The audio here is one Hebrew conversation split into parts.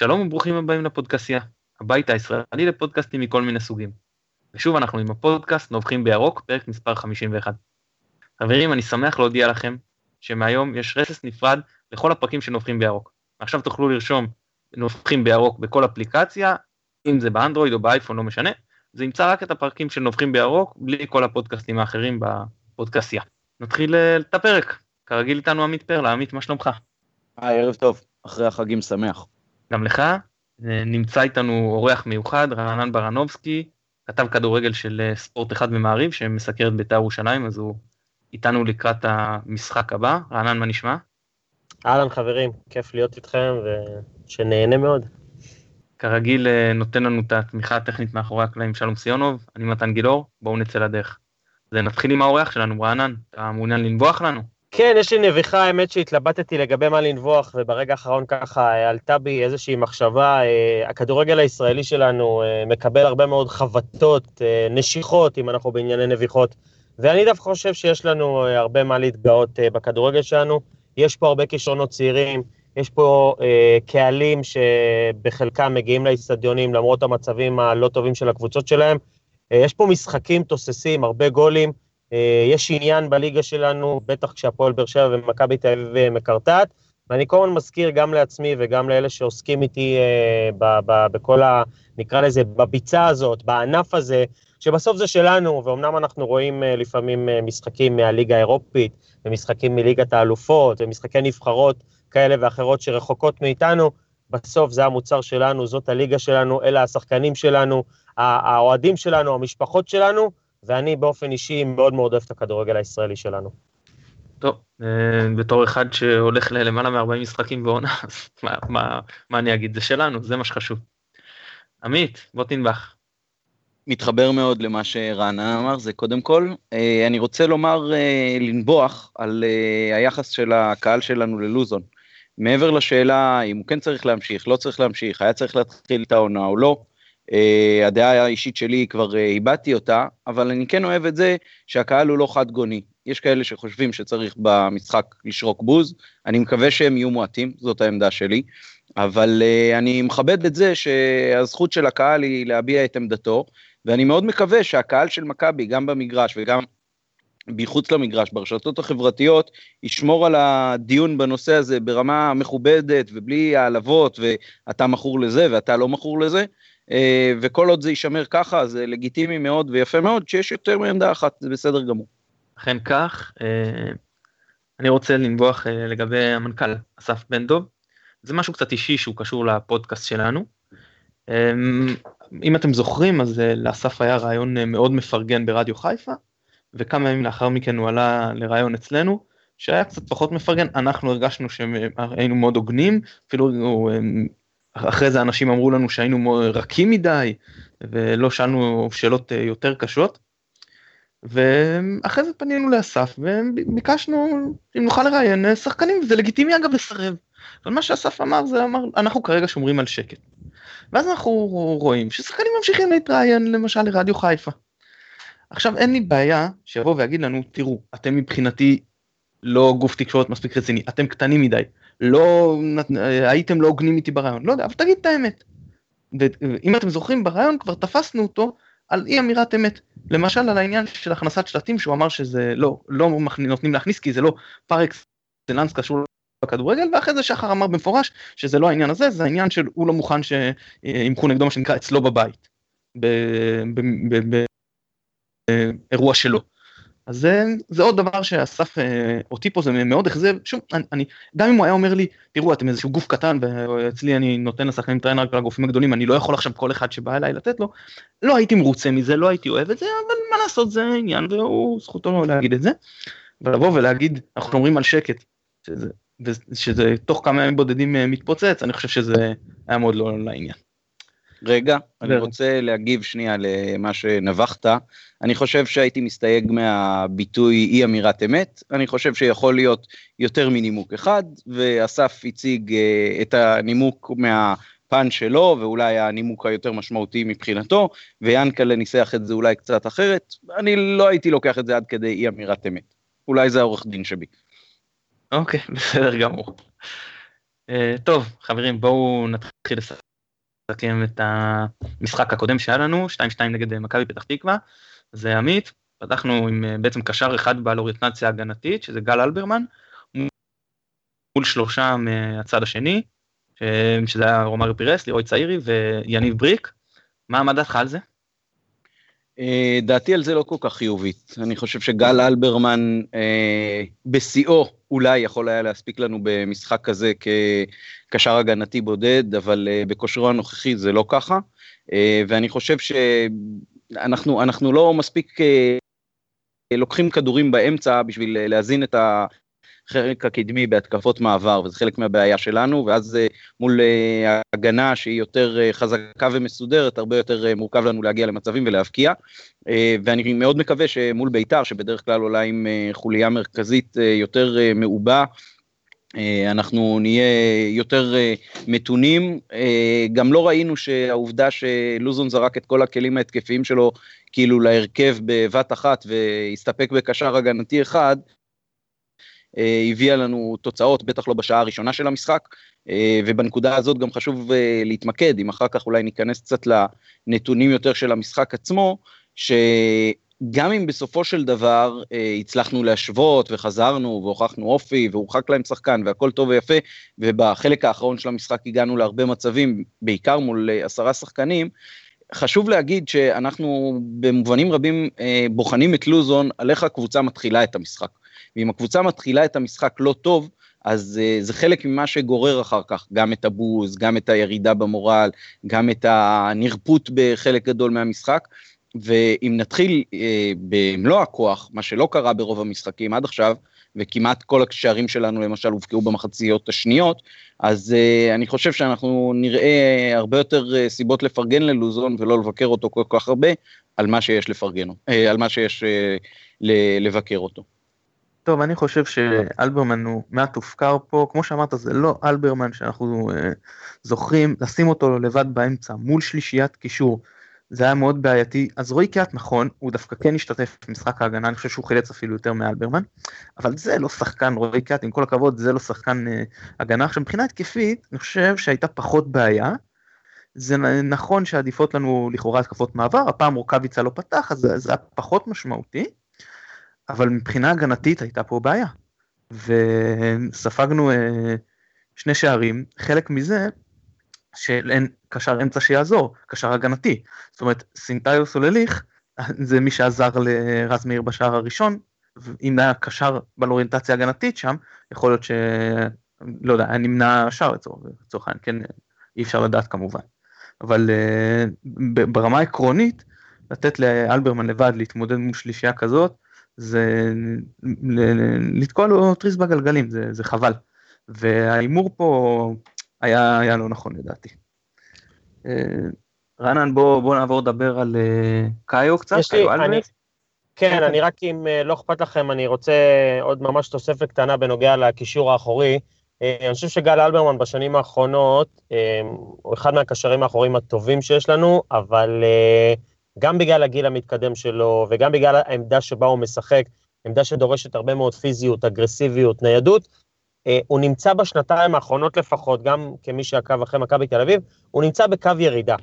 שלום וברוכים הבאים לפודקאסיה, הבית הישראלי לפודקאסטים מכל מיני סוגים. ושוב אנחנו עם הפודקאסט נובחים בירוק, פרק מספר 51. חברים, אני שמח להודיע לכם שמהיום יש רסס נפרד לכל הפרקים של נובחים בירוק. עכשיו תוכלו לרשום נובחים בירוק בכל אפליקציה, אם זה באנדרואיד או באייפון, לא משנה, זה ימצא רק את הפרקים של נובחים בירוק, בלי כל הפודקאסטים האחרים בפודקאסיה. נתחיל אה, את הפרק, כרגיל איתנו עמית פרלה, עמית, מה שלומך? היי, ערב טוב, אחרי החגים שמח. גם לך, אה, נמצא איתנו אורח מיוחד, רענן ברנובסקי, כתב כדורגל של אה, ספורט אחד במעריב, שמסקר את בית"ר ירושלים, אז הוא איתנו לקראת המשחק הבא. רענן, מה נשמע? אהלן חברים, כיף להיות איתכם ושנהנה מאוד. כרגיל אה, נותן לנו את התמיכה הטכנית מאחורי הקלעים שלום סיונוב, אני מתן גילאור, בואו נצא לדרך. אז נתחיל עם האורח שלנו, רענן, אתה מעוניין לנבוח לנו? כן, יש לי נביחה, האמת שהתלבטתי לגבי מה לנבוח, וברגע האחרון ככה אה, עלתה בי איזושהי מחשבה. אה, הכדורגל הישראלי שלנו מקבל הרבה מאוד חבטות, נשיכות, אם אנחנו בענייני נביחות, ואני דווקא חושב שיש לנו הרבה מה להתגאות בכדורגל שלנו. יש פה הרבה כישרונות צעירים, יש פה אה, קהלים שבחלקם מגיעים לאיצטדיונים למרות המצבים הלא טובים של הקבוצות שלהם. אה, יש פה משחקים תוססים, הרבה גולים, אה, יש עניין בליגה שלנו, בטח כשהפועל באר שבע ומכבי תל אביב אה, מקרטעת, ואני כל הזמן מזכיר גם לעצמי וגם לאלה שעוסקים איתי אה, ב, ב, בכל ה... נקרא לזה, בביצה הזאת, בענף הזה, שבסוף זה שלנו, ואומנם אנחנו רואים אה, לפעמים אה, משחקים מהליגה האירופית, ומשחקים מליגת האלופות, ומשחקי נבחרות כאלה ואחרות שרחוקות מאיתנו, בסוף זה המוצר שלנו, זאת הליגה שלנו, אלה השחקנים שלנו, האוהדים שלנו, המשפחות שלנו, ואני באופן אישי מאוד מאוד אוהב את הכדורגל הישראלי שלנו. טוב, אה, בתור אחד שהולך ללמעלה מ-40 משחקים בעונה, מה, מה, מה אני אגיד? זה שלנו, זה מה שחשוב. עמית, בוא תנבח. מתחבר מאוד למה שרענן אמר, זה קודם כל. אה, אני רוצה לומר, אה, לנבוח על היחס של הקהל שלנו ללוזון. מעבר לשאלה אם הוא כן צריך להמשיך, לא צריך להמשיך, היה צריך להתחיל את העונה או לא, Uh, הדעה האישית שלי כבר uh, איבדתי אותה, אבל אני כן אוהב את זה שהקהל הוא לא חד גוני. יש כאלה שחושבים שצריך במשחק לשרוק בוז, אני מקווה שהם יהיו מועטים, זאת העמדה שלי, אבל uh, אני מכבד את זה שהזכות של הקהל היא להביע את עמדתו, ואני מאוד מקווה שהקהל של מכבי, גם במגרש וגם מחוץ למגרש, ברשתות החברתיות, ישמור על הדיון בנושא הזה ברמה מכובדת ובלי העלבות ואתה מכור לזה ואתה לא מכור לזה, אה, וכל עוד זה יישמר ככה זה לגיטימי מאוד ויפה מאוד שיש יותר מעמדה אחת זה בסדר גמור. אכן כך, אה, אני רוצה לנבוח אה, לגבי המנכ"ל אסף בן דב, זה משהו קצת אישי שהוא קשור לפודקאסט שלנו. אם אתם זוכרים אז לאסף היה רעיון מאוד מפרגן ברדיו חיפה וכמה ימים לאחר מכן הוא עלה לרעיון אצלנו שהיה קצת פחות מפרגן אנחנו הרגשנו שהיינו מאוד הוגנים אפילו אחרי זה אנשים אמרו לנו שהיינו רכים מדי ולא שאלנו שאלות אה, יותר קשות. ואחרי זה פנינו לאסף וביקשנו אם נוכל לראיין אה, שחקנים זה לגיטימי אגב לסרב. אבל מה שאסף אמר זה אמר אנחנו כרגע שומרים על שקט. ואז אנחנו רואים ששחקנים ממשיכים להתראיין למשל לרדיו חיפה. עכשיו אין לי בעיה שיבוא ויגיד לנו תראו אתם מבחינתי לא גוף תקשורת מספיק רציני אתם קטנים מדי לא הייתם לא הוגנים איתי ברעיון לא יודע אבל תגיד את האמת. ואם אתם זוכרים ברעיון כבר תפסנו אותו על אי אמירת אמת למשל על העניין של הכנסת שלטים שהוא אמר שזה לא לא נותנים להכניס כי זה לא פר אקסלנס קשור בכדורגל ואחרי זה שחר אמר במפורש שזה לא העניין הזה זה העניין של הוא לא מוכן שימחו נגדו מה שנקרא אצלו בבית. באירוע שלו. אז זה, זה עוד דבר שאסף אה, אותי פה זה מאוד אכזב, שוב, אני, אני, גם אם הוא היה אומר לי, תראו אתם איזשהו גוף קטן ואצלי אני נותן לשחקנים טריינר רק לגופים הגדולים, אני לא יכול עכשיו כל אחד שבא אליי לתת לו, לא הייתי מרוצה מזה, לא הייתי אוהב את זה, אבל מה לעשות זה עניין והוא זכותו לא להגיד את זה. ולבוא ולהגיד, אנחנו אומרים על שקר, שזה, שזה תוך כמה ימים בודדים אה, מתפוצץ, אני חושב שזה היה מאוד לא לעניין. רגע, אני רוצה להגיב שנייה למה שנבחת. אני חושב שהייתי מסתייג מהביטוי אי אמירת אמת, אני חושב שיכול להיות יותר מנימוק אחד, ואסף הציג אה, את הנימוק מהפן שלו, ואולי הנימוק היותר משמעותי מבחינתו, ויאנקלה ניסח את זה אולי קצת אחרת, אני לא הייתי לוקח את זה עד כדי אי אמירת אמת. אולי זה העורך דין שבי. אוקיי, בסדר גמור. אה, טוב, חברים, בואו נתחיל לסכם את המשחק הקודם שהיה לנו, 2-2 נגד מכבי פתח תקווה. זה עמית, פתחנו עם בעצם קשר אחד בעל אוריינטציה הגנתית, שזה גל אלברמן, מול שלושה מהצד השני, שזה היה רומארי פירס, לירוי צעירי ויניב בריק. מה עמדתך על זה? אה, דעתי על זה לא כל כך חיובית. אני חושב שגל אלברמן אה, בשיאו אולי יכול היה להספיק לנו במשחק כזה כקשר הגנתי בודד, אבל אה, בכושרו הנוכחי זה לא ככה. ואני חושב שאנחנו לא מספיק לוקחים כדורים באמצע בשביל להזין את ה... החלק הקדמי בהתקפות מעבר, וזה חלק מהבעיה שלנו, ואז אה, מול אה, הגנה שהיא יותר אה, חזקה ומסודרת, הרבה יותר מורכב לנו להגיע למצבים ולהבקיע. ואני מאוד מקווה שמול בית"ר, שבדרך כלל עולה עם חוליה מרכזית יותר מעובה, אנחנו נהיה יותר מתונים. גם לא ראינו שהעובדה שלוזון זרק את כל הכלים ההתקפיים שלו כאילו להרכב בבת אחת והסתפק בקשר הגנתי אחד, הביאה לנו תוצאות, בטח לא בשעה הראשונה של המשחק, אה, ובנקודה הזאת גם חשוב אה, להתמקד, אם אחר כך אולי ניכנס קצת לנתונים יותר של המשחק עצמו, שגם אם בסופו של דבר הצלחנו להשוות וחזרנו והוכחנו אופי והורחק להם שחקן והכל טוב ויפה, ובחלק האחרון של המשחק הגענו להרבה מצבים, בעיקר מול עשרה שחקנים, חשוב להגיד שאנחנו במובנים רבים בוחנים את לוזון על איך הקבוצה מתחילה את המשחק. ואם הקבוצה מתחילה את המשחק לא טוב, אז uh, זה חלק ממה שגורר אחר כך, גם את הבוז, גם את הירידה במורל, גם את הנרפות בחלק גדול מהמשחק. ואם נתחיל uh, במלוא הכוח, מה שלא קרה ברוב המשחקים עד עכשיו, וכמעט כל השערים שלנו למשל הובקעו במחציות השניות, אז uh, אני חושב שאנחנו נראה הרבה יותר uh, סיבות לפרגן ללוזון ולא לבקר אותו כל כך הרבה על מה שיש לפרגן, uh, על מה שיש uh, לבקר אותו. טוב, אני חושב שאלברמן הוא מעט הופקר פה, כמו שאמרת, זה לא אלברמן שאנחנו אה, זוכרים, לשים אותו לבד באמצע, מול שלישיית קישור, זה היה מאוד בעייתי. אז רועי קיאט נכון, הוא דווקא כן השתתף במשחק ההגנה, אני חושב שהוא חילץ אפילו יותר מאלברמן, אבל זה לא שחקן, רועי קיאט, עם כל הכבוד, זה לא שחקן אה, הגנה. עכשיו, מבחינה התקפית, אני חושב שהייתה פחות בעיה. זה נכון שעדיפות לנו לכאורה התקפות מעבר, הפעם רוקאביצה לא פתח, אז זה היה פחות משמעותי. אבל מבחינה הגנתית הייתה פה בעיה. וספגנו אה, שני שערים, חלק מזה שאין קשר אמצע שיעזור, קשר הגנתי. זאת אומרת, סינטאיו סולליך זה מי שעזר לרז מאיר בשער הראשון, אם היה קשר באוריינטציה הגנתית שם, יכול להיות ש... לא יודע, היה נמנע שער לצורך העניין, כן, אי אפשר לדעת כמובן. אבל uh, ברמה העקרונית, לתת לאלברמן לבד להתמודד מול שלישייה כזאת, זה לתקוע לו טריז בגלגלים, זה, זה חבל. וההימור פה היה, היה לא נכון לדעתי. אה, רענן, בוא, בוא נעבור לדבר על אה, קאיו קצת, קאיו אלמס. כן, כן, אני רק אם אה, לא אכפת לכם, אני רוצה עוד ממש תוספת קטנה בנוגע לקישור האחורי. אני חושב שגל אלברמן בשנים האחרונות הוא אחד מהקשרים האחוריים הטובים שיש לנו, אבל גם בגלל הגיל המתקדם שלו, וגם בגלל העמדה שבה הוא משחק, עמדה שדורשת הרבה מאוד פיזיות, אגרסיביות, ניידות, אה, הוא נמצא בשנתיים האחרונות לפחות, גם כמי שעקב אחרי מכבי תל אביב, הוא נמצא בקו ירידה.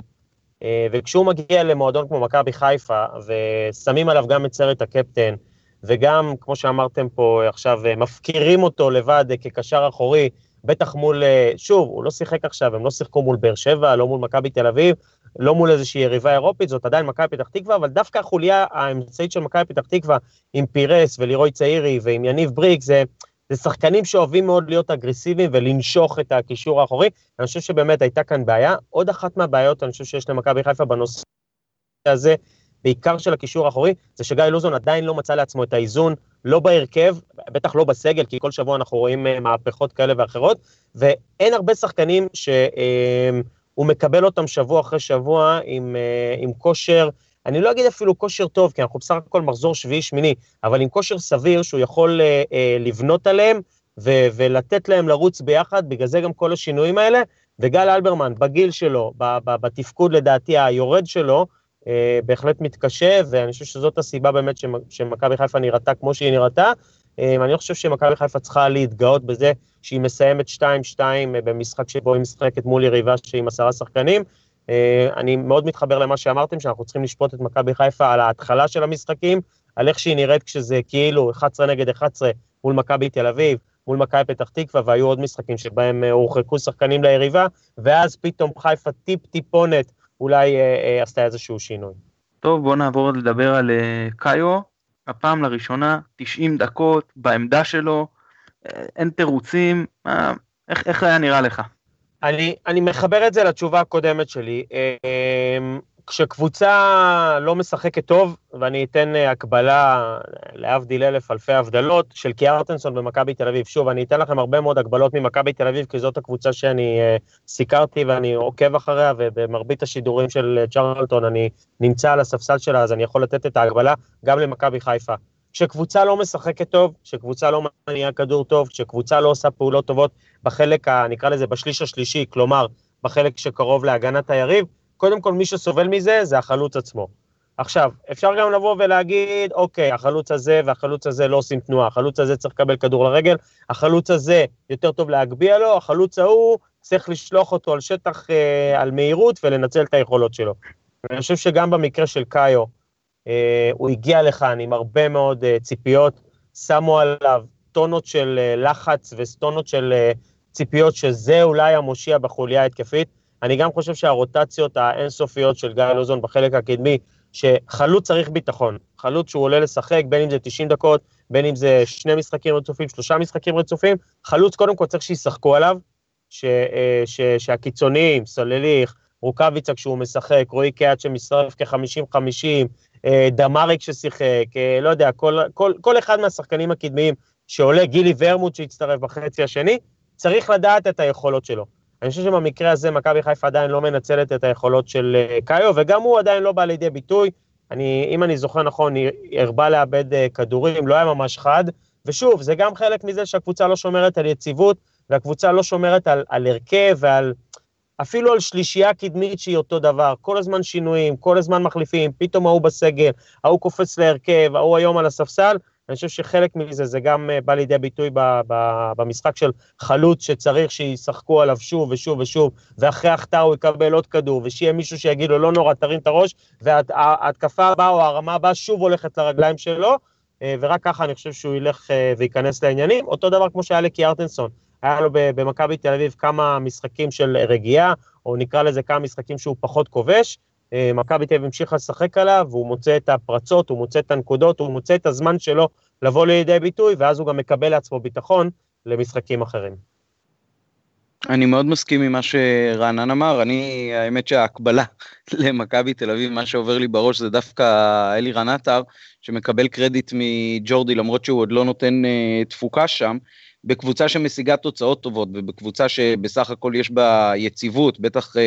אה, וכשהוא מגיע למועדון כמו מכבי חיפה, ושמים עליו גם את סרט הקפטן, וגם, כמו שאמרתם פה עכשיו, אה, מפקירים אותו לבד כקשר אחורי, בטח מול, שוב, הוא לא שיחק עכשיו, הם לא שיחקו מול באר שבע, לא מול מכבי תל אביב, לא מול איזושהי יריבה אירופית, זאת עדיין מכבי פתח תקווה, אבל דווקא החוליה האמצעית של מכבי פתח תקווה, עם פירס ולירוי צעירי ועם יניב בריק, זה, זה שחקנים שאוהבים מאוד להיות אגרסיביים ולנשוך את הקישור האחורי. אני חושב שבאמת הייתה כאן בעיה. עוד אחת מהבעיות, אני חושב שיש למכבי חיפה בנושא הזה, בעיקר של הקישור האחורי, זה שגיא לוזון עדיין לא מצא לעצמו את האיזון, לא בהרכב, בטח לא בסגל, כי כל שבוע אנחנו רואים אה, מהפכות כאלה ואחרות, ואין הרבה שחקנים ש... אה, מקבל אותם שבוע אחרי שבוע עם, uh, עם כושר, אני לא אגיד אפילו כושר טוב, כי אנחנו בסך הכל מחזור שביעי-שמיני, אבל עם כושר סביר שהוא יכול לבנות עליהם ו- ולתת להם לרוץ ביחד, בגלל זה גם כל השינויים האלה. וגל אלברמן, בגיל שלו, בתפקוד לדעתי היורד שלו, בהחלט מתקשה, ואני חושב שזאת הסיבה באמת שמכבי חיפה נראתה כמו שהיא נראתה. אני לא חושב שמכבי חיפה צריכה להתגאות בזה שהיא מסיימת 2-2 במשחק שבו היא משחקת מול יריבה שהיא עם עשרה שחקנים. אני מאוד מתחבר למה שאמרתם, שאנחנו צריכים לשפוט את מכבי חיפה על ההתחלה של המשחקים, על איך שהיא נראית כשזה כאילו 11 נגד 11 מול מכבי תל אביב, מול מכבי פתח תקווה, והיו עוד משחקים שבהם אה, הורחקו שחקנים ליריבה, ואז פתאום חיפה טיפ-טיפונת אולי אה, אה, עשתה איזשהו שינוי. טוב, בוא נעבור לדבר על אה, קאיו, הפעם לראשונה, 90 דקות, בעמדה שלו, אה, אין תירוצים, אה, איך, איך היה נראה לך? אני, אני מחבר את זה לתשובה הקודמת שלי. אה, כשקבוצה לא משחקת טוב, ואני אתן אה, הקבלה, להבדיל אלף אלפי הבדלות, של קיארטנסון במכבי תל אביב. שוב, אני אתן לכם הרבה מאוד הגבלות ממכבי תל אביב, כי זאת הקבוצה שאני uh, סיקרתי ואני עוקב אחריה, ובמרבית השידורים של צ'רלטון אני נמצא על הספסל שלה, אז אני יכול לתת את ההגבלה גם למכבי חיפה. כשקבוצה לא משחקת טוב, כשקבוצה לא מניעה כדור טוב, כשקבוצה לא עושה פעולות טובות בחלק, ה, נקרא לזה, בשליש השלישי, כלומר, בחלק שקרוב להגנת היריב, קודם כל מי שסובל מזה זה החלוץ עצמו. עכשיו, אפשר גם לבוא ולהגיד, אוקיי, החלוץ הזה והחלוץ הזה לא עושים תנועה, החלוץ הזה צריך לקבל כדור לרגל, החלוץ הזה יותר טוב להגביה לו, החלוץ ההוא צריך לשלוח אותו על שטח, אה, על מהירות ולנצל את היכולות שלו. אני חושב שגם במקרה של קאיו, אה, הוא הגיע לכאן עם הרבה מאוד אה, ציפיות, שמו עליו טונות של אה, לחץ וטונות של אה, ציפיות שזה אולי המושיע בחוליה ההתקפית. אני גם חושב שהרוטציות האינסופיות של גיא לוזון בחלק הקדמי, שחלוץ צריך ביטחון, חלוץ שהוא עולה לשחק, בין אם זה 90 דקות, בין אם זה שני משחקים רצופים, שלושה משחקים רצופים, חלוץ קודם כל צריך שישחקו עליו, ש, אה, ש, שהקיצוניים, סולליך, רוקאביצה כשהוא משחק, רועי קהת שמצטרף כ-50-50, אה, דמאריק ששיחק, אה, לא יודע, כל, כל, כל אחד מהשחקנים הקדמיים שעולה, גילי ורמוט שהצטרף בחצי השני, צריך לדעת את היכולות שלו. אני חושב שבמקרה הזה מכבי חיפה עדיין לא מנצלת את היכולות של אה, קאיו, וגם הוא עדיין לא בא לידי ביטוי. אני, אם אני זוכר נכון, הרבה לאבד אה, כדורים, לא היה ממש חד, ושוב, זה גם חלק מזה שהקבוצה לא שומרת על יציבות, והקבוצה לא שומרת על, על הרכב ועל... אפילו על שלישייה קדמית שהיא אותו דבר, כל הזמן שינויים, כל הזמן מחליפים, פתאום ההוא בסגל, ההוא קופץ להרכב, ההוא היום על הספסל, אני חושב שחלק מזה זה גם אה, בא לידי ביטוי במשחק של חלוץ שצריך שישחקו עליו שוב ושוב ושוב, ואחרי החטאה הוא יקבל עוד כדור, ושיהיה מישהו שיגיד לו לא נורא, תרים את הראש, וההתקפה הבאה או הרמה הבאה שוב הולכת לרגליים שלו, אה, ורק ככה אני חושב שהוא ילך אה, וייכנס לעניינים. אותו דבר כמו שהיה לקי ארטנסון, היה לו במכבי תל אביב כמה משחקים של רגיעה, או נקרא לזה כמה משחקים שהוא פחות כובש, מכבי תל אביב המשיכה לשחק עליו, והוא מוצא את הפרצות, הוא מוצא את הנקודות, הוא מוצא את הזמן שלו לבוא לידי ביטוי, ואז הוא גם מקבל לעצמו ביטחון למשחקים אחרים. אני מאוד מסכים עם מה שרענן אמר, אני, האמת שההקבלה למכבי תל אביב, מה שעובר לי בראש זה דווקא אלירן עטר, שמקבל קרדיט מג'ורדי למרות שהוא עוד לא נותן uh, תפוקה שם, בקבוצה שמשיגה תוצאות טובות ובקבוצה שבסך הכל יש בה יציבות, בטח uh,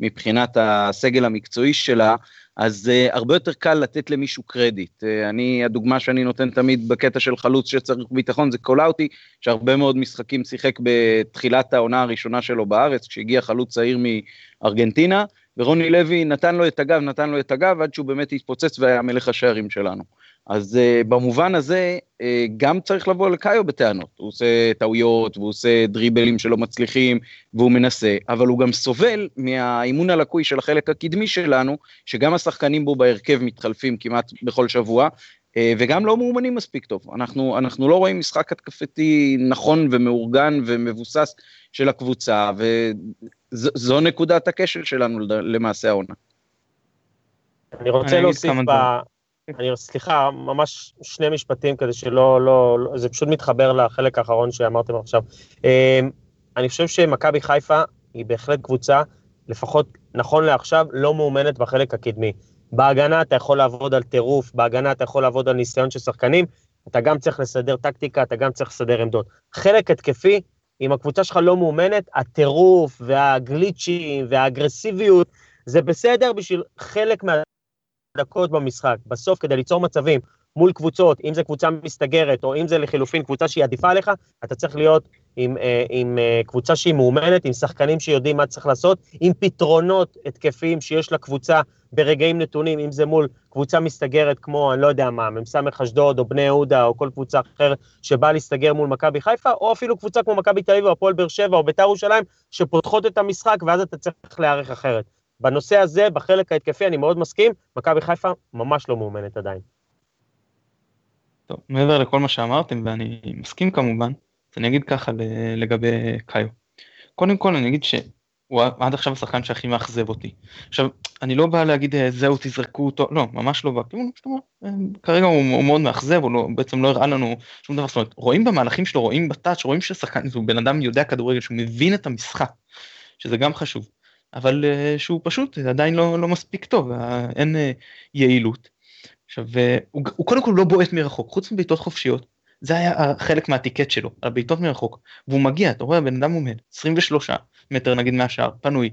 מבחינת הסגל המקצועי שלה, אז uh, הרבה יותר קל לתת למישהו קרדיט. Uh, אני, הדוגמה שאני נותן תמיד בקטע של חלוץ שצריך ביטחון זה קולאוטי, שהרבה מאוד משחקים שיחק בתחילת העונה הראשונה שלו בארץ, כשהגיע חלוץ צעיר מארגנטינה, ורוני לוי נתן לו את הגב, נתן לו את הגב, עד שהוא באמת התפוצץ והיה מלך השערים שלנו. אז uh, במובן הזה, uh, גם צריך לבוא לקאיו בטענות. הוא עושה טעויות, והוא עושה דריבלים שלא מצליחים, והוא מנסה, אבל הוא גם סובל מהאימון הלקוי של החלק הקדמי שלנו, שגם השחקנים בו בהרכב מתחלפים כמעט בכל שבוע, uh, וגם לא מאומנים מספיק טוב. אנחנו, אנחנו לא רואים משחק התקפתי נכון ומאורגן ומבוסס של הקבוצה, וזו נקודת הכשל שלנו למעשה העונה. אני רוצה להוסיף ב... אני, סליחה, ממש שני משפטים כדי שלא, לא, לא, זה פשוט מתחבר לחלק האחרון שאמרתם עכשיו. אמ, אני חושב שמכבי חיפה היא בהחלט קבוצה, לפחות נכון לעכשיו, לא מאומנת בחלק הקדמי. בהגנה אתה יכול לעבוד על טירוף, בהגנה אתה יכול לעבוד על ניסיון של שחקנים, אתה גם צריך לסדר טקטיקה, אתה גם צריך לסדר עמדות. חלק התקפי, אם הקבוצה שלך לא מאומנת, הטירוף והגליצ'ים והאגרסיביות, זה בסדר בשביל חלק מה... דקות במשחק, בסוף כדי ליצור מצבים מול קבוצות, אם זה קבוצה מסתגרת, או אם זה לחילופין קבוצה שהיא עדיפה עליך, אתה צריך להיות עם, אה, עם אה, קבוצה שהיא מאומנת, עם שחקנים שיודעים מה צריך לעשות, עם פתרונות התקפיים שיש לקבוצה ברגעים נתונים, אם זה מול קבוצה מסתגרת כמו, אני לא יודע מה, מ"ס אשדוד או בני יהודה או כל קבוצה אחרת שבאה להסתגר מול מכבי חיפה, או אפילו קבוצה כמו מכבי תל אביב או הפועל באר שבע או בית"ר ירושלים, שפותחות את המשחק ואז אתה צריך להיערך אחרת. בנושא הזה, בחלק ההתקפי, אני מאוד מסכים, מכבי חיפה ממש לא מאומנת עדיין. טוב, מעבר לכל מה שאמרתם, ואני מסכים כמובן, אז אני אגיד ככה לגבי קאיו. קודם כל אני אגיד שהוא עד עכשיו השחקן שהכי מאכזב אותי. עכשיו, אני לא בא להגיד אה, זהו תזרקו אותו, לא, ממש לא בא, כאילו, כרגע הוא, הוא מאוד מאכזב, הוא לא, בעצם לא הראה לנו שום דבר, זאת אומרת, רואים במהלכים שלו, רואים בטאץ', רואים ששחקן, הוא בן אדם יודע כדורגל, שהוא מבין את המשחק, שזה גם חשוב, אבל uh, שהוא פשוט עדיין לא, לא מספיק טוב, אין יעילות. עכשיו, הוא, הוא קודם כל לא בועט מרחוק, חוץ מבעיטות חופשיות, זה היה חלק מהטיקט שלו, הבעיטות מרחוק, והוא מגיע, אתה רואה, הבן אדם עומד, 23 מטר נגיד מהשאר, פנוי,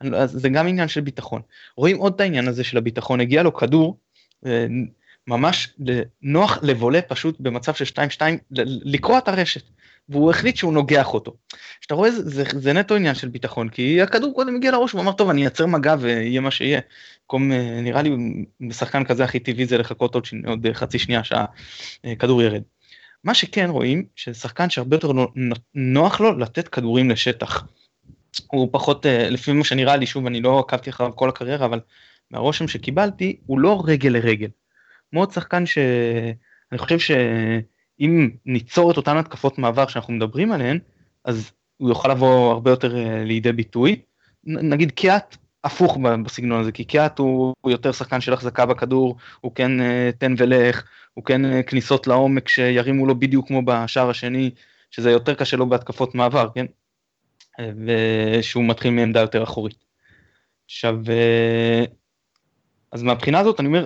אז זה גם עניין של ביטחון. רואים עוד את העניין הזה של הביטחון, הגיע לו כדור, אה, ממש נוח לבולה פשוט במצב של 2-2, לקרוע את הרשת, והוא החליט שהוא נוגח אותו. שאתה רואה, זה, זה, זה נטו עניין של ביטחון, כי הכדור קודם הגיע לראש, הוא אמר, טוב, אני אייצר מגע ויהיה מה שיהיה. במקום, אה, נראה לי, בשחקן כזה הכי טבעי זה לחכות עוד, עוד חצי שנייה שהכדור ירד. מה שכן רואים, ששחקן שהרבה יותר נוח לו לתת כדורים לשטח. הוא פחות, אה, לפי מה שנראה לי, שוב, אני לא עקבתי אחריו כל הקריירה, אבל מהרושם שקיבלתי, הוא לא רגל לרגל. מאוד שחקן שאני חושב שאם ניצור את אותן התקפות מעבר שאנחנו מדברים עליהן, אז הוא יוכל לבוא הרבה יותר אה, לידי ביטוי. נגיד קיאט הפוך בסגנון הזה, כי קיאט הוא, הוא יותר שחקן של החזקה בכדור, הוא כן uh, תן ולך, הוא כן uh, כניסות לעומק שירימו לו בדיוק כמו בשער השני, שזה יותר קשה לו בהתקפות מעבר, כן? Uh, ושהוא מתחיל מעמדה יותר אחורית. עכשיו, אז מהבחינה הזאת אני אומר,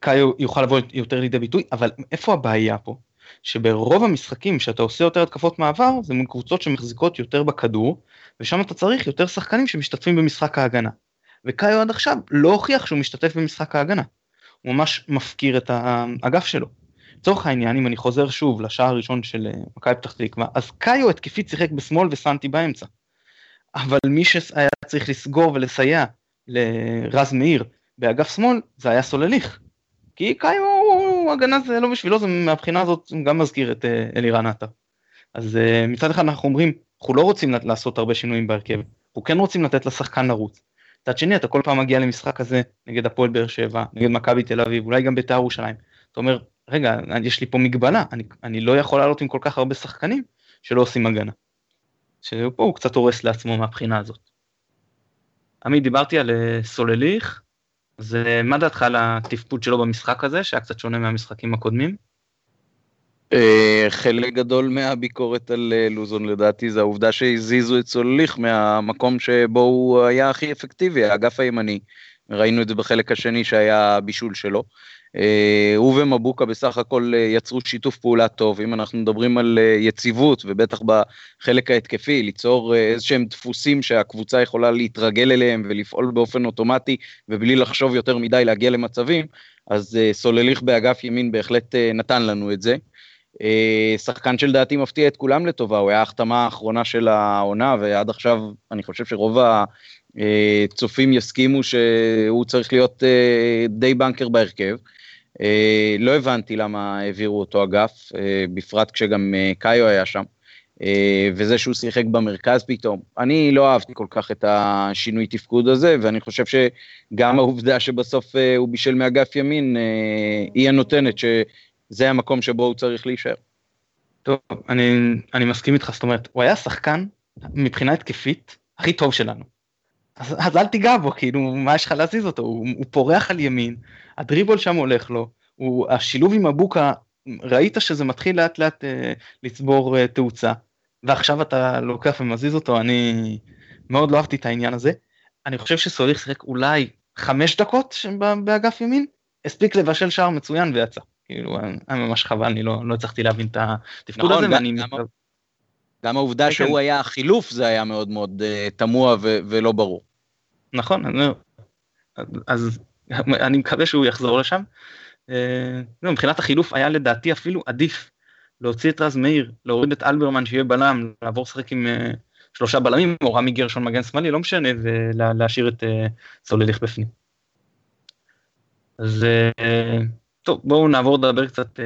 קאיו יוכל לבוא יותר לידי ביטוי, אבל איפה הבעיה פה? שברוב המשחקים שאתה עושה יותר התקפות מעבר, זה מול קבוצות שמחזיקות יותר בכדור, ושם אתה צריך יותר שחקנים שמשתתפים במשחק ההגנה. וקאיו עד עכשיו לא הוכיח שהוא משתתף במשחק ההגנה. הוא ממש מפקיר את האגף שלו. לצורך העניין, אם אני חוזר שוב לשער הראשון של אה, מכבי פתח תקווה, אז קאיו התקפית שיחק בשמאל וסנטי באמצע. אבל מי שהיה צריך לסגור ולסייע לרז מאיר באגף שמאל, זה היה סולליך. כי קאיו הגנה זה לא בשבילו, זה מהבחינה הזאת גם מזכיר את אה, אלירן עטר. אז אה, מצד אחד אנחנו אומרים, אנחנו לא רוצים לעשות הרבה שינויים בהרכב, אנחנו כן רוצים לתת לשחקן לרוץ. מצד שני אתה כל פעם מגיע למשחק הזה נגד הפועל באר שבע, נגד מכבי תל אביב, אולי גם בית"ר ירושלים. אתה אומר, רגע, יש לי פה מגבלה, אני, אני לא יכול לעלות עם כל כך הרבה שחקנים שלא עושים הגנה. שפה הוא קצת הורס לעצמו מהבחינה הזאת. עמית, דיברתי על אה, סולליך, אז מה דעתך על התפקוד שלו במשחק הזה, שהיה קצת שונה מהמשחקים הקודמים? אה, חלק גדול מהביקורת על אה, לוזון לדעתי זה העובדה שהזיזו את סולליך מהמקום שבו הוא היה הכי אפקטיבי, האגף הימני. ראינו את זה בחלק השני שהיה בישול שלו. אה, הוא ומבוקה בסך הכל יצרו שיתוף פעולה טוב, אם אנחנו מדברים על יציבות ובטח בחלק ההתקפי, ליצור איזה שהם דפוסים שהקבוצה יכולה להתרגל אליהם ולפעול באופן אוטומטי ובלי לחשוב יותר מדי להגיע למצבים, אז סולליך באגף ימין בהחלט נתן לנו את זה. אה, שחקן שלדעתי מפתיע את כולם לטובה, הוא היה ההחתמה האחרונה של העונה, ועד עכשיו אני חושב שרוב הצופים יסכימו שהוא צריך להיות אה, די בנקר בהרכב. אה, לא הבנתי למה העבירו אותו אגף, בפרט כשגם קאיו היה שם. וזה שהוא שיחק במרכז פתאום. אני לא אהבתי כל כך את השינוי תפקוד הזה, ואני חושב שגם העובדה שבסוף הוא בישל מאגף ימין, היא הנותנת זה המקום שבו הוא צריך להישאר. טוב, אני, אני מסכים איתך, זאת אומרת, הוא היה שחקן מבחינה התקפית הכי טוב שלנו. אז, אז אל תיגע בו, כאילו, מה יש לך להזיז אותו? הוא, הוא פורח על ימין, הדריבול שם הולך לו, הוא, השילוב עם אבוקה, ראית שזה מתחיל לאט לאט אה, לצבור אה, תאוצה, ועכשיו אתה לוקח ומזיז אותו, אני מאוד לא אהבתי את העניין הזה. אני חושב שסוליך שיחק אולי חמש דקות באגף ימין, הספיק לבשל שער מצוין ויצא. כאילו היה ממש חבל, אני לא, לא הצלחתי להבין את התפקוד נכון, הזה, ואני... גם, גם העובדה כן, שהוא כן. היה חילוף זה היה מאוד מאוד uh, תמוה ו- ולא ברור. נכון, אני, אז אני מקווה שהוא יחזור לשם. Uh, מבחינת החילוף היה לדעתי אפילו עדיף להוציא את רז מאיר, להוריד את אלברמן שיהיה בלם, לעבור לשחק עם uh, שלושה בלמים, או רמי גרשון מגן שמאלי, לא משנה, ולהשאיר את uh, סולליך בפנים. אז טוב, בואו נעבור לדבר קצת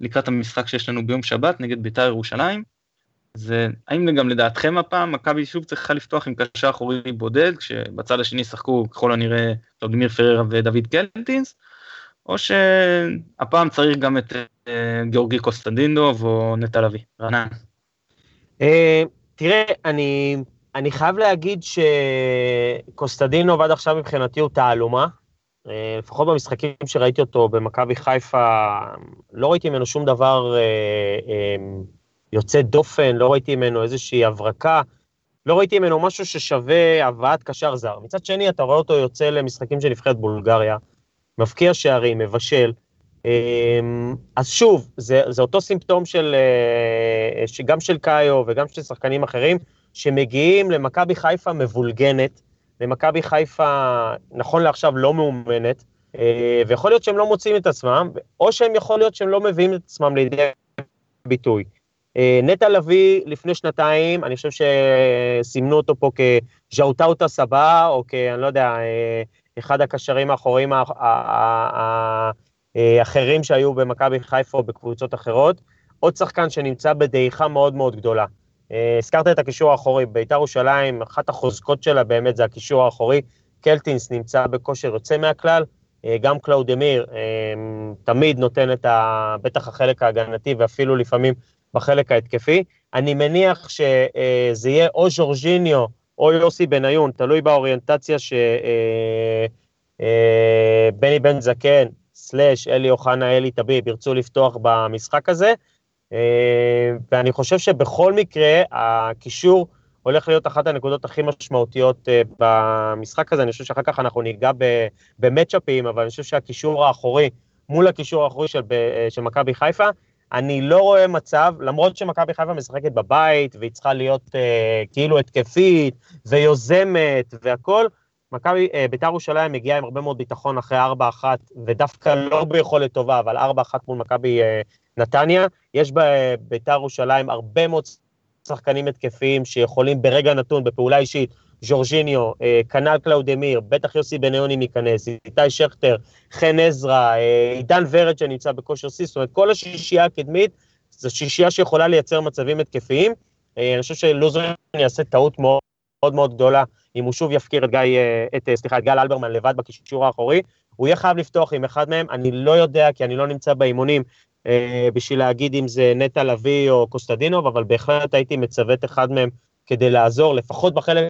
לקראת המשחק שיש לנו ביום שבת נגד בית"ר ירושלים. זה האם גם לדעתכם הפעם מכבי שוב צריכה לפתוח עם קשר אחורי בודד כשבצד השני ישחקו ככל הנראה ולדימיר פררה ודוד קלטינס או שהפעם צריך גם את אה, גיאורגי קוסטנדינוב או נטע לביא, רענן. אה, תראה, אני, אני חייב להגיד שקוסטדינוב עד עכשיו מבחינתי הוא תעלומה. אה, לפחות במשחקים שראיתי אותו במכבי חיפה, לא ראיתי ממנו שום דבר יוצא דופן, לא ראיתי ממנו איזושהי הברקה, לא ראיתי ממנו משהו ששווה הבאת קשר זר. מצד שני, אתה רואה אותו יוצא למשחקים של נבחרת בולגריה, מבקיע שערים, מבשל. אז שוב, זה, זה אותו סימפטום של, אה, גם של קאיו וגם של שחקנים אחרים, שמגיעים למכבי חיפה מבולגנת, למכבי חיפה, נכון לעכשיו, לא מאומנת, אה, ויכול להיות שהם לא מוצאים את עצמם, או שהם יכול להיות שהם לא מביאים את עצמם לידי ביטוי. אה, נטע לביא לפני שנתיים, אני חושב שסימנו אותו פה כז'אוטאוטה סבא, או כ... אני לא יודע, אחד הקשרים האחוריים האחרים שהיו במכבי חיפה או בקבוצות אחרות. עוד שחקן שנמצא בדעיכה מאוד מאוד גדולה. אה, הזכרת את הקישור האחורי, בית"ר ירושלים, אחת החוזקות שלה באמת זה הקישור האחורי. קלטינס נמצא בכושר יוצא מהכלל, אה, גם קלאודמיר אה, תמיד נותן את ה... בטח החלק ההגנתי ואפילו לפעמים בחלק ההתקפי. אני מניח שזה יהיה או ז'ורג'יניו או יוסי בניון, תלוי באוריינטציה שבני בן זקן, סלאש אלי אוחנה, אלי טביב, ירצו לפתוח במשחק הזה. אה, ואני חושב שבכל מקרה, הקישור הולך להיות אחת הנקודות הכי משמעותיות במשחק הזה. אני חושב שאחר כך אנחנו ניגע במצ'אפים, אבל אני חושב שהקישור האחורי מול הקישור האחורי של, של מכבי חיפה, אני לא רואה מצב, למרות שמכבי חיפה משחקת בבית, והיא צריכה להיות אה, כאילו התקפית, ויוזמת, והכול, מכבי, אה, בית"ר ירושלים מגיעה עם הרבה מאוד ביטחון אחרי 4-1, ודווקא לא ביכולת טובה, אבל 4-1 מול מכבי אה, נתניה. יש בבית"ר ירושלים הרבה מאוד שחקנים התקפיים שיכולים ברגע נתון, בפעולה אישית, ז'ורג'יניו, אה, כנ"ל קלאודמיר, בטח יוסי בניון אם ייכנס, איתי שכטר, חן עזרא, אה, עידן ורד שנמצא בכושר שיא, זאת אומרת כל השישייה הקדמית, זו שישייה שיכולה לייצר מצבים התקפיים. אה, אני חושב שלוזון יעשה טעות מאוד מאוד מאוד גדולה אם הוא שוב יפקיר את גיא, את, סליחה, את גל אלברמן לבד בקישור האחורי. הוא יהיה חייב לפתוח עם אחד מהם, אני לא יודע כי אני לא נמצא באימונים בשביל להגיד אם זה נטע לביא או קוסטדינוב, אבל בהחלט הייתי מצוות אחד מהם כדי לעזור, לפחות בחלק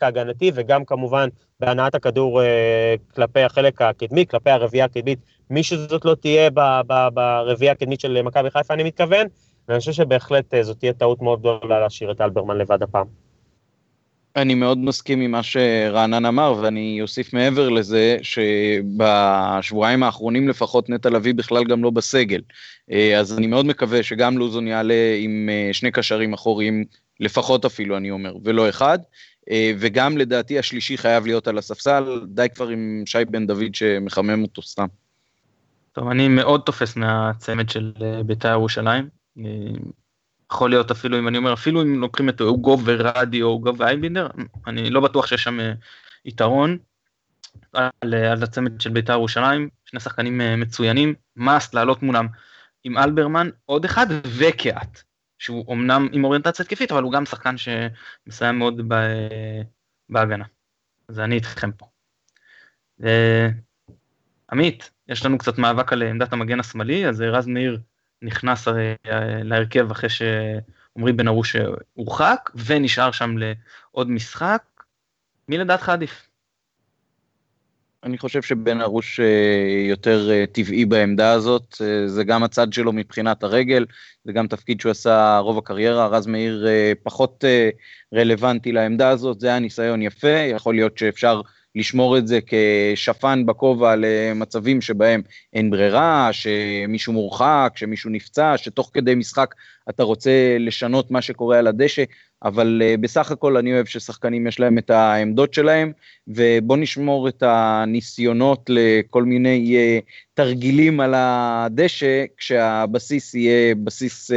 ההגנתי וגם כמובן בהנעת הכדור אה, כלפי החלק הקדמי, כלפי הרביעייה הקדמית, מי שזאת לא תהיה ברביעייה הקדמית של מכבי חיפה אני מתכוון, ואני חושב שבהחלט אה, זאת תהיה טעות מאוד גדולה להשאיר את אלברמן לבד הפעם. אני מאוד מסכים עם מה שרענן אמר, ואני אוסיף מעבר לזה שבשבועיים האחרונים לפחות נטע לביא בכלל גם לא בסגל. אה, אז אני מאוד מקווה שגם לוזון יעלה עם שני קשרים אחוריים, לפחות אפילו אני אומר, ולא אחד. אה, וגם לדעתי השלישי חייב להיות על הספסל, די כבר עם שי בן דוד שמחמם אותו סתם. טוב, אני מאוד תופס מהצמד של אה, בית"ר ירושלים. אה, יכול להיות אפילו אם אני אומר, אפילו אם לוקחים את אוגו ורדי או אוגו ואייבינדר, אני לא בטוח שיש שם יתרון על, על הצמד של בית"ר ירושלים, שני שחקנים מצוינים, מאסט לעלות מולם עם אלברמן, עוד אחד וקהת. שהוא אמנם עם אוריינטציה התקפית, אבל הוא גם שחקן שמסיים מאוד ב... בהגנה. אז אני איתכם פה. עמית, יש לנו קצת מאבק על עמדת המגן השמאלי, אז רז מאיר נכנס אה, להרכב אחרי שעמרי בן ארוש הורחק, ונשאר שם לעוד משחק. מי לדעתך עדיף? אני חושב שבן ארוש אה, יותר אה, טבעי בעמדה הזאת, אה, זה גם הצד שלו מבחינת הרגל, זה גם תפקיד שהוא עשה רוב הקריירה, רז מאיר פחות רלוונטי לעמדה הזאת, זה היה ניסיון יפה, יכול להיות שאפשר לשמור את זה כשפן בכובע למצבים שבהם אין ברירה, שמישהו מורחק, שמישהו נפצע, שתוך כדי משחק אתה רוצה לשנות מה שקורה על הדשא, אבל uh, בסך הכל אני אוהב ששחקנים יש להם את העמדות שלהם, ובוא נשמור את הניסיונות לכל מיני uh, תרגילים על הדשא, כשהבסיס יהיה בסיס uh,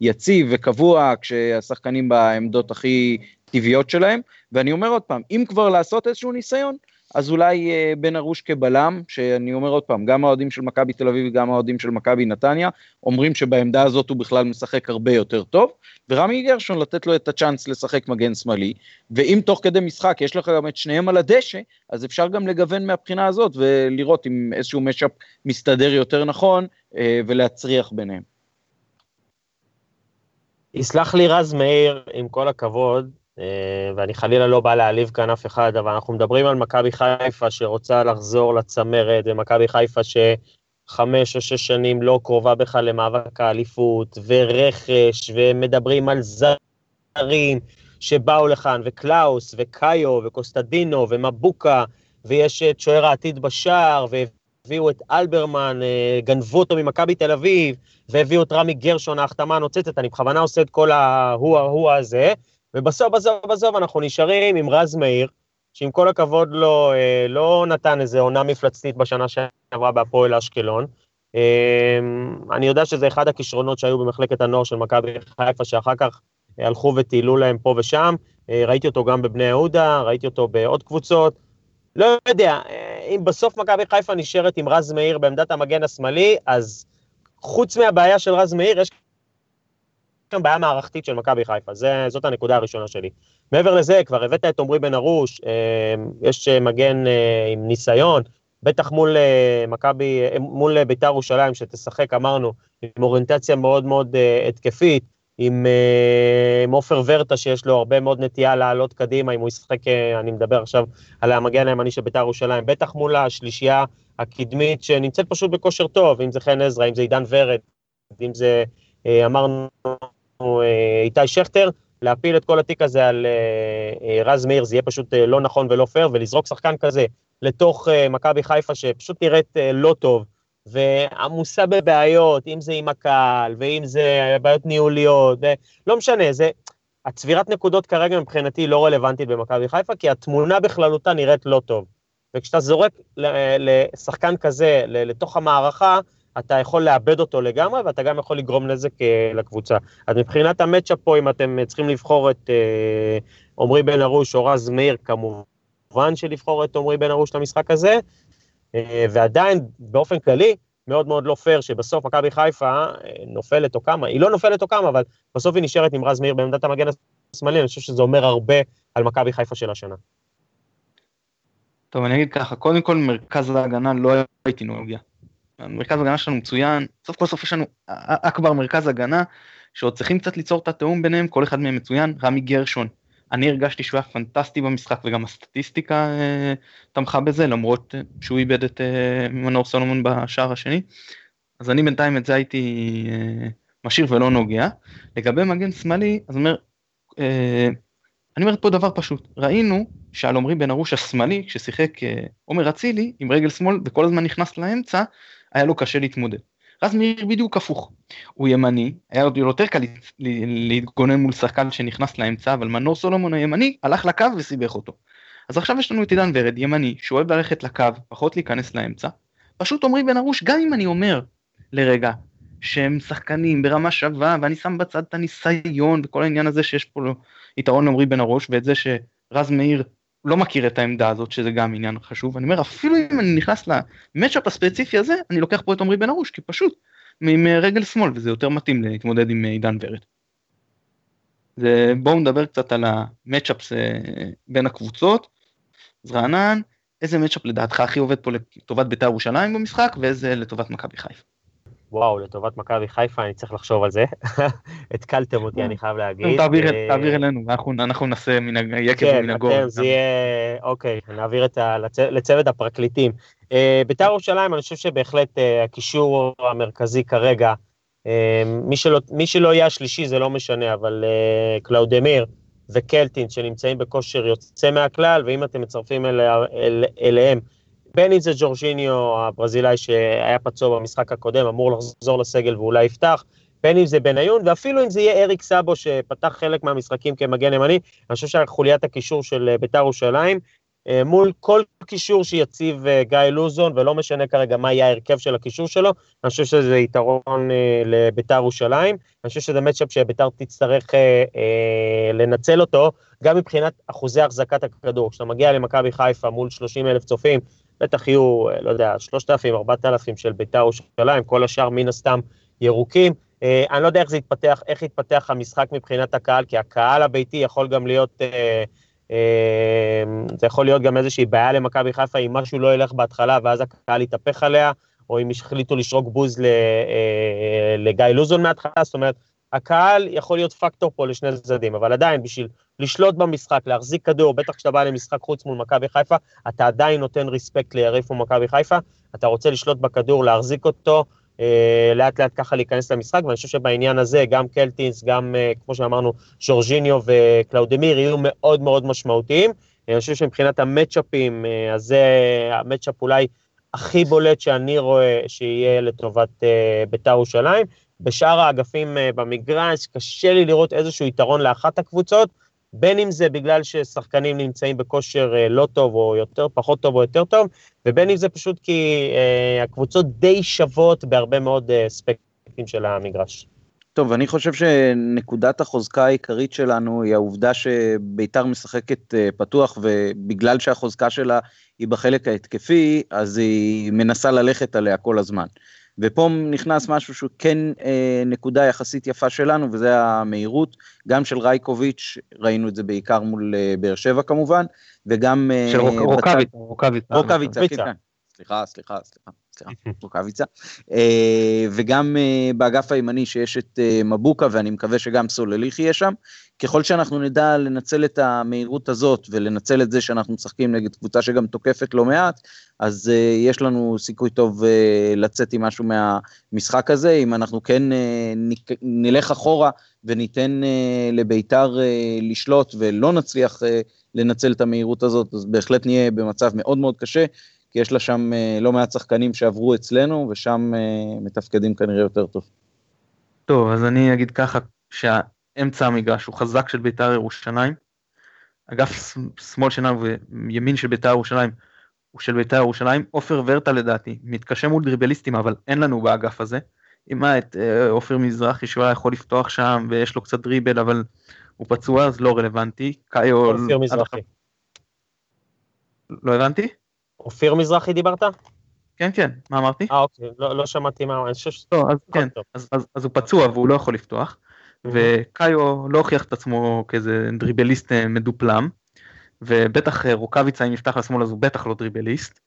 יציב וקבוע, כשהשחקנים בעמדות הכי טבעיות שלהם, ואני אומר עוד פעם, אם כבר לעשות איזשהו ניסיון, אז אולי אה, בן ארוש כבלם, שאני אומר עוד פעם, גם האוהדים של מכבי תל אביב וגם האוהדים של מכבי נתניה, אומרים שבעמדה הזאת הוא בכלל משחק הרבה יותר טוב, ורמי גרשון לתת לו את הצ'אנס לשחק מגן שמאלי, ואם תוך כדי משחק יש לך גם את שניהם על הדשא, אז אפשר גם לגוון מהבחינה הזאת ולראות אם איזשהו משאפ מסתדר יותר נכון אה, ולהצריח ביניהם. יסלח לי רז מאיר, עם כל הכבוד, ואני חלילה לא בא להעליב כאן אף אחד, אבל אנחנו מדברים על מכבי חיפה שרוצה לחזור לצמרת, ומכבי חיפה שחמש או שש שנים לא קרובה בכלל למאבק האליפות, ורכש, ומדברים על זרים שבאו לכאן, וקלאוס, וקאיו, וקוסטדינו, ומבוקה, ויש את שוער העתיד בשער, והביאו את אלברמן, אה, גנבו אותו ממכבי תל אביב, והביאו את רמי גרשון, ההחתמה הנוצצת, אני בכוונה עושה את כל ההוא ההוא הזה, ובסוף, בסוף, בסוף אנחנו נשארים עם רז מאיר, שעם כל הכבוד לו, אה, לא נתן איזה עונה מפלצתית בשנה שעברה בהפועל אשקלון. אה, אני יודע שזה אחד הכישרונות שהיו במחלקת הנוער של מכבי חיפה, שאחר כך הלכו וטיילו להם פה ושם. אה, ראיתי אותו גם בבני יהודה, ראיתי אותו בעוד קבוצות. לא יודע, אם בסוף מכבי חיפה נשארת עם רז מאיר בעמדת המגן השמאלי, אז חוץ מהבעיה של רז מאיר, יש כאן בעיה מערכתית של מכבי חיפה, זה, זאת הנקודה הראשונה שלי. מעבר לזה, כבר הבאת את עמרי בן ארוש, אה, יש אה, מגן אה, עם ניסיון, בטח מול מכבי, מול ביתר ירושלים, שתשחק, אמרנו, עם אוריינטציה מאוד מאוד התקפית, עם עופר ורטה שיש לו הרבה מאוד נטייה לעלות קדימה, אם הוא ישחק, אני מדבר עכשיו על המגן הימני של ביתר ירושלים, בטח מול השלישייה הקדמית שנמצאת פשוט בכושר טוב, אם זה חן עזרא, אם זה עידן ורד, אם זה, אמרנו, איתי שכטר, להפיל את כל התיק הזה על אה, אה, רז מאיר, זה יהיה פשוט לא נכון ולא פייר, ולזרוק שחקן כזה לתוך מכבי חיפה שפשוט נראית לא טוב, ועמוסה בבעיות, אם זה עם הקהל, ואם זה בעיות ניהוליות, לא משנה, זה... הצבירת נקודות כרגע מבחינתי לא רלוונטית במכבי חיפה, כי התמונה בכללותה נראית לא טוב. וכשאתה זורק לשחקן כזה לתוך המערכה, אתה יכול לאבד אותו לגמרי, ואתה גם יכול לגרום נזק אה, לקבוצה. אז מבחינת המצ'אפ פה, אם אתם צריכים לבחור את אה, עמרי בן ארוש או רז מאיר, כמובן שלבחור את עמרי בן ארוש למשחק הזה, אה, ועדיין, באופן כללי, מאוד מאוד לא פייר שבסוף מכבי חיפה נופלת או כמה, היא לא נופלת או כמה, אבל בסוף היא נשארת עם רז מאיר בעמדת המגן השמאלי, אני חושב שזה אומר הרבה על מכבי חיפה של השנה. טוב, אני אגיד ככה, קודם כל מרכז ההגנה לא הייתי נוגע. מרכז הגנה שלנו מצוין, סוף כל סוף יש לנו אכבר מרכז הגנה, שעוד צריכים קצת ליצור את התיאום ביניהם, כל אחד מהם מצוין, רמי גרשון. אני הרגשתי שהוא היה פנטסטי במשחק וגם הסטטיסטיקה אה, תמכה בזה, למרות שהוא איבד את אה, מנור סולומון בשער השני. אז אני בינתיים את זה הייתי אה, משאיר ולא נוגע. לגבי מגן שמאלי, אז אומר, אה, אני אומר פה דבר פשוט, ראינו שעל עמרי בן ארוש השמאלי, כששיחק אה, עומר אצילי עם רגל שמאל וכל הזמן נכנס לאמצע, היה לו קשה להתמודד. רז מאיר בדיוק הפוך, הוא ימני, היה עוד יותר קל להתגונן מול שחקן שנכנס לאמצע, אבל מנור סולומון הימני הלך לקו וסיבך אותו. אז עכשיו יש לנו את עידן ורד, ימני, שאוהב ללכת לקו, פחות להיכנס לאמצע. פשוט עמרי בן ארוש, גם אם אני אומר לרגע שהם שחקנים ברמה שווה, ואני שם בצד את הניסיון וכל העניין הזה שיש פה יתרון לעמרי בן ארוש, ואת זה שרז מאיר לא מכיר את העמדה הזאת שזה גם עניין חשוב אני אומר אפילו אם אני נכנס למצ'אפ הספציפי הזה אני לוקח פה את עמרי בן ארוש כי פשוט עם רגל שמאל וזה יותר מתאים להתמודד עם עידן ורד. זה בואו נדבר קצת על המצ'אפס אה, בין הקבוצות. אז רענן איזה מצ'אפ לדעתך הכי עובד פה לטובת בית"ר ירושלים במשחק ואיזה לטובת מכבי חיפה. וואו, לטובת מכבי חיפה, אני צריך לחשוב על זה. התקלתם אותי, אני חייב להגיד. תעביר אה, אלינו, אנחנו נעשה מן היקב ומן הגור. כן, זה יהיה, אוקיי, נעביר לצוות הפרקליטים. אה, בית"ר ירושלים, אני חושב שבהחלט אה, הקישור המרכזי כרגע, מי שלא יהיה השלישי זה לא משנה, אבל קלאודמיר וקלטין שנמצאים בכושר יוצא מהכלל, ואם אתם מצרפים אליהם בין אם זה ג'ורג'יניו הברזילאי שהיה פצוע במשחק הקודם, אמור לחזור לסגל ואולי יפתח, בין אם זה בניון, ואפילו אם זה יהיה אריק סאבו שפתח חלק מהמשחקים כמגן ימני, אני חושב שחוליית הקישור של בית"ר ירושלים אה, מול כל קישור שיציב אה, גיא לוזון, ולא משנה כרגע מה יהיה ההרכב של הקישור שלו, אני חושב שזה יתרון אה, לביתר ירושלים, אני חושב שזה מצ'אפ שביתר תצטרך לנצל אותו, גם מבחינת אחוזי החזקת הכדור. כשאתה מגיע למכבי חיפה מול 30 אלף צופים, בטח יהיו, לא יודע, 3,000, 4,000 של ביתר ירושלים, כל השאר מן הסתם ירוקים. אני לא יודע איך זה יתפתח, איך יתפתח המשחק מבחינת הקהל, כי הקהל הביתי יכול גם להיות... אמ, זה יכול להיות גם איזושהי בעיה למכבי חיפה אם משהו לא ילך בהתחלה ואז הקהל יתהפך עליה, או אם החליטו לשרוק בוז אה, לגיא לוזון מההתחלה, זאת אומרת, הקהל יכול להיות פקטור פה לשני צדדים, אבל עדיין בשביל לשלוט במשחק, להחזיק כדור, בטח כשאתה בא למשחק חוץ מול מכבי חיפה, אתה עדיין נותן respect ליריב מכבי חיפה, אתה רוצה לשלוט בכדור, להחזיק אותו, אה, לאט לאט ככה להיכנס למשחק, ואני חושב שבעניין הזה גם קלטינס, גם אה, כמו שאמרנו, ז'ורג'יניו וקלאודמיר יהיו מאוד מאוד משמעותיים. אני חושב שמבחינת המצ'אפים, אה, אז זה המצ'אפ אולי הכי בולט שאני רואה שיהיה לטובת בית"ר ירושלים. בשאר האגפים במגרש קשה לי לראות איזשהו יתרון לאחת הקבוצות, בין אם זה בגלל ששחקנים נמצאים בכושר אה, לא טוב או יותר, פחות טוב או יותר טוב, ובין אם זה פשוט כי אה, הקבוצות די שוות בהרבה מאוד אה, אספקטים של המגרש. טוב, אני חושב שנקודת החוזקה העיקרית שלנו היא העובדה שביתר משחקת פתוח, ובגלל שהחוזקה שלה היא בחלק ההתקפי, אז היא מנסה ללכת עליה כל הזמן. ופה נכנס משהו שהוא כן אה, נקודה יחסית יפה שלנו, וזה המהירות, גם של רייקוביץ', ראינו את זה בעיקר מול אה, באר שבע כמובן, וגם... אה, של רוק, רוקאביצה, רוקאביצה. רוקאביצה, כן, כן. סליחה, סליחה, סליחה. רוקאביצה, אה, וגם אה, באגף הימני שיש את אה, מבוקה ואני מקווה שגם סולליך יהיה שם. ככל שאנחנו נדע לנצל את המהירות הזאת ולנצל את זה שאנחנו משחקים נגד קבוצה שגם תוקפת לא מעט, אז יש לנו סיכוי טוב לצאת עם משהו מהמשחק הזה. אם אנחנו כן נלך אחורה וניתן לביתר לשלוט ולא נצליח לנצל את המהירות הזאת, אז בהחלט נהיה במצב מאוד מאוד קשה. כי יש לה שם אה, לא מעט שחקנים שעברו אצלנו, ושם אה, מתפקדים כנראה יותר טוב. טוב, אז אני אגיד ככה, שהאמצע המגרש הוא חזק של בית"ר ירושלים, אגף שמאל שלנו וימין של בית"ר ירושלים הוא של בית"ר ירושלים, עופר ורטה לדעתי, מתקשה מול דריבליסטים, אבל אין לנו באגף הזה. אם מה, את אה, עופר מזרחי שהוא יכול לפתוח שם ויש לו קצת דריבל, אבל הוא פצוע אז לא רלוונטי. קאיו... עופר מזרחי. לא הבנתי? אופיר מזרחי דיברת? כן, כן, מה אמרתי? אה, אוקיי, לא, לא שמעתי מה, אני חושב ש... לא, אז כן, אז, אז, אז הוא פצוע והוא לא יכול לפתוח, וקאיו לא הוכיח את עצמו כאיזה דריבליסט אה, מדופלם, ובטח אה, רוקאביצה אם יפתח לשמאל אז הוא בטח לא דריבליסט,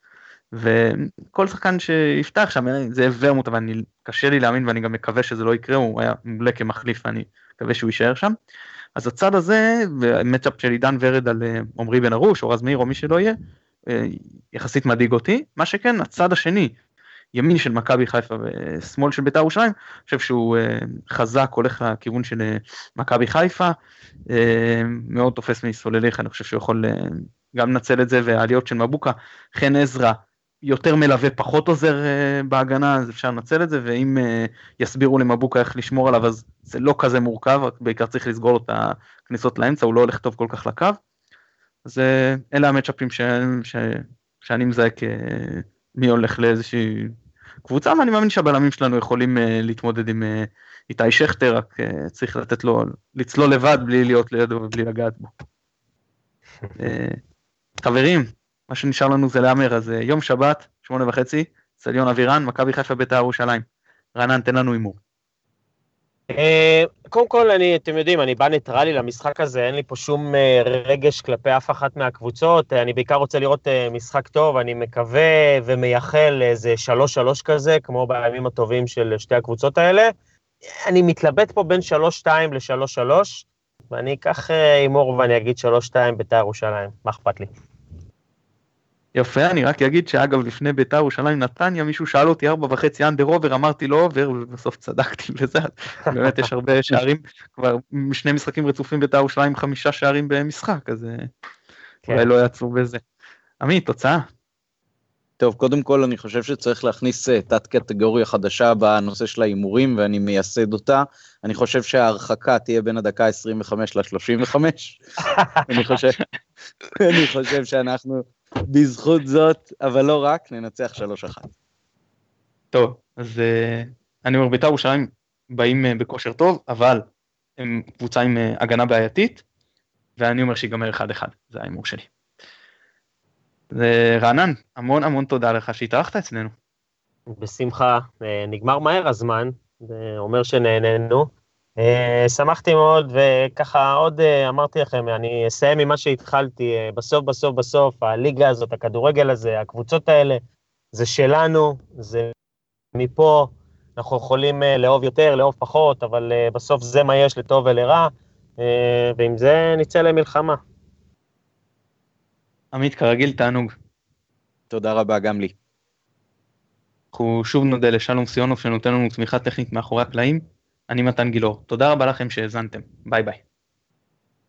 וכל שחקן שיפתח שם, אה, זה ורמוט, אבל אני, קשה לי להאמין ואני גם מקווה שזה לא יקרה, הוא היה מעולה כמחליף ואני מקווה שהוא יישאר שם. אז הצד הזה, ומצ'אפ של עידן ורד על עמרי בן ארוש או רז מאיר או מי שלא יהיה, יחסית מדאיג אותי, מה שכן הצד השני, ימין של מכבי חיפה ושמאל של בית"ר ירושלים, אני חושב שהוא אה, חזק, הולך לכיוון של אה, מכבי חיפה, מאוד תופס מסולליך, אני חושב שהוא יכול גם לנצל את זה, והעליות של מבוקה, חן עזרא יותר מלווה, פחות עוזר בהגנה, אז אפשר לנצל את זה, ואם יסבירו למבוקה איך לשמור עליו, אז זה לא כזה מורכב, בעיקר צריך לסגור לו את הכניסות לאמצע, הוא לא הולך טוב כל כך לקו. אז אה, אלה המצ'אפים ש... ש... שאני מזהה כמי הולך לאיזושהי קבוצה, ואני מאמין שהבלמים שלנו יכולים אה, להתמודד עם אה, איתי שכטר, רק צריך לתת לו לצלול לבד בלי להיות לידו ובלי לגעת בו. חברים, מה שנשאר לנו זה להמר, אז יום שבת, שמונה וחצי, צליון אבירן, מכבי חיפה בית"ר ירושלים. רענן, תן לנו הימור. אה, קודם כל, אני, אתם יודעים, אני בא ניטרלי למשחק הזה, אין לי פה שום אה, רגש כלפי אף אחת מהקבוצות, אני בעיקר רוצה לראות אה, משחק טוב, אני מקווה ומייחל לאיזה 3-3 כזה, כמו בימים הטובים של שתי הקבוצות האלה. אני מתלבט פה בין 3-2 ל-3-3, ואני אקח הימור ואני אגיד 3-2 בית"ר ירושלים, מה אכפת לי? יפה, אני רק אגיד שאגב לפני ביתר ירושלים נתניה מישהו שאל אותי ארבע וחצי אנדר עובר, אמרתי לא עובר ובסוף צדקתי בזה, באמת יש הרבה שערים, כבר שני משחקים רצופים ביתר ירושלים חמישה שערים במשחק, אז אה, כן. אולי לא יעצרו בזה. עמית, תוצאה. טוב, קודם כל אני חושב שצריך להכניס אה, תת קטגוריה חדשה בנושא של ההימורים ואני מייסד אותה. אני חושב שההרחקה תהיה בין הדקה 25 ל-35. אני חושב, אני חושב שאנחנו בזכות זאת, אבל לא רק, ננצח 3-1. טוב, אז uh, אני אומר בית"ר ירושלים באים uh, בכושר טוב, אבל הם קבוצה עם uh, הגנה בעייתית, ואני אומר שיגמר 1-1, זה ההימור שלי. רענן, המון המון תודה לך שהתארחת אצלנו. בשמחה, נגמר מהר הזמן, זה אומר שנהנינו. שמחתי מאוד, וככה עוד אמרתי לכם, אני אסיים ממה שהתחלתי, בסוף בסוף בסוף, הליגה הזאת, הכדורגל הזה, הקבוצות האלה, זה שלנו, זה מפה, אנחנו יכולים לאהוב יותר, לאהוב פחות, אבל בסוף זה מה יש לטוב ולרע, ועם זה נצא למלחמה. עמית, כרגיל, תענוג. תודה רבה גם לי. אנחנו שוב נודה לשלום סיונוב שנותן לנו תמיכה טכנית מאחורי הקלעים. אני מתן גילאור. תודה רבה לכם שהאזנתם. ביי ביי.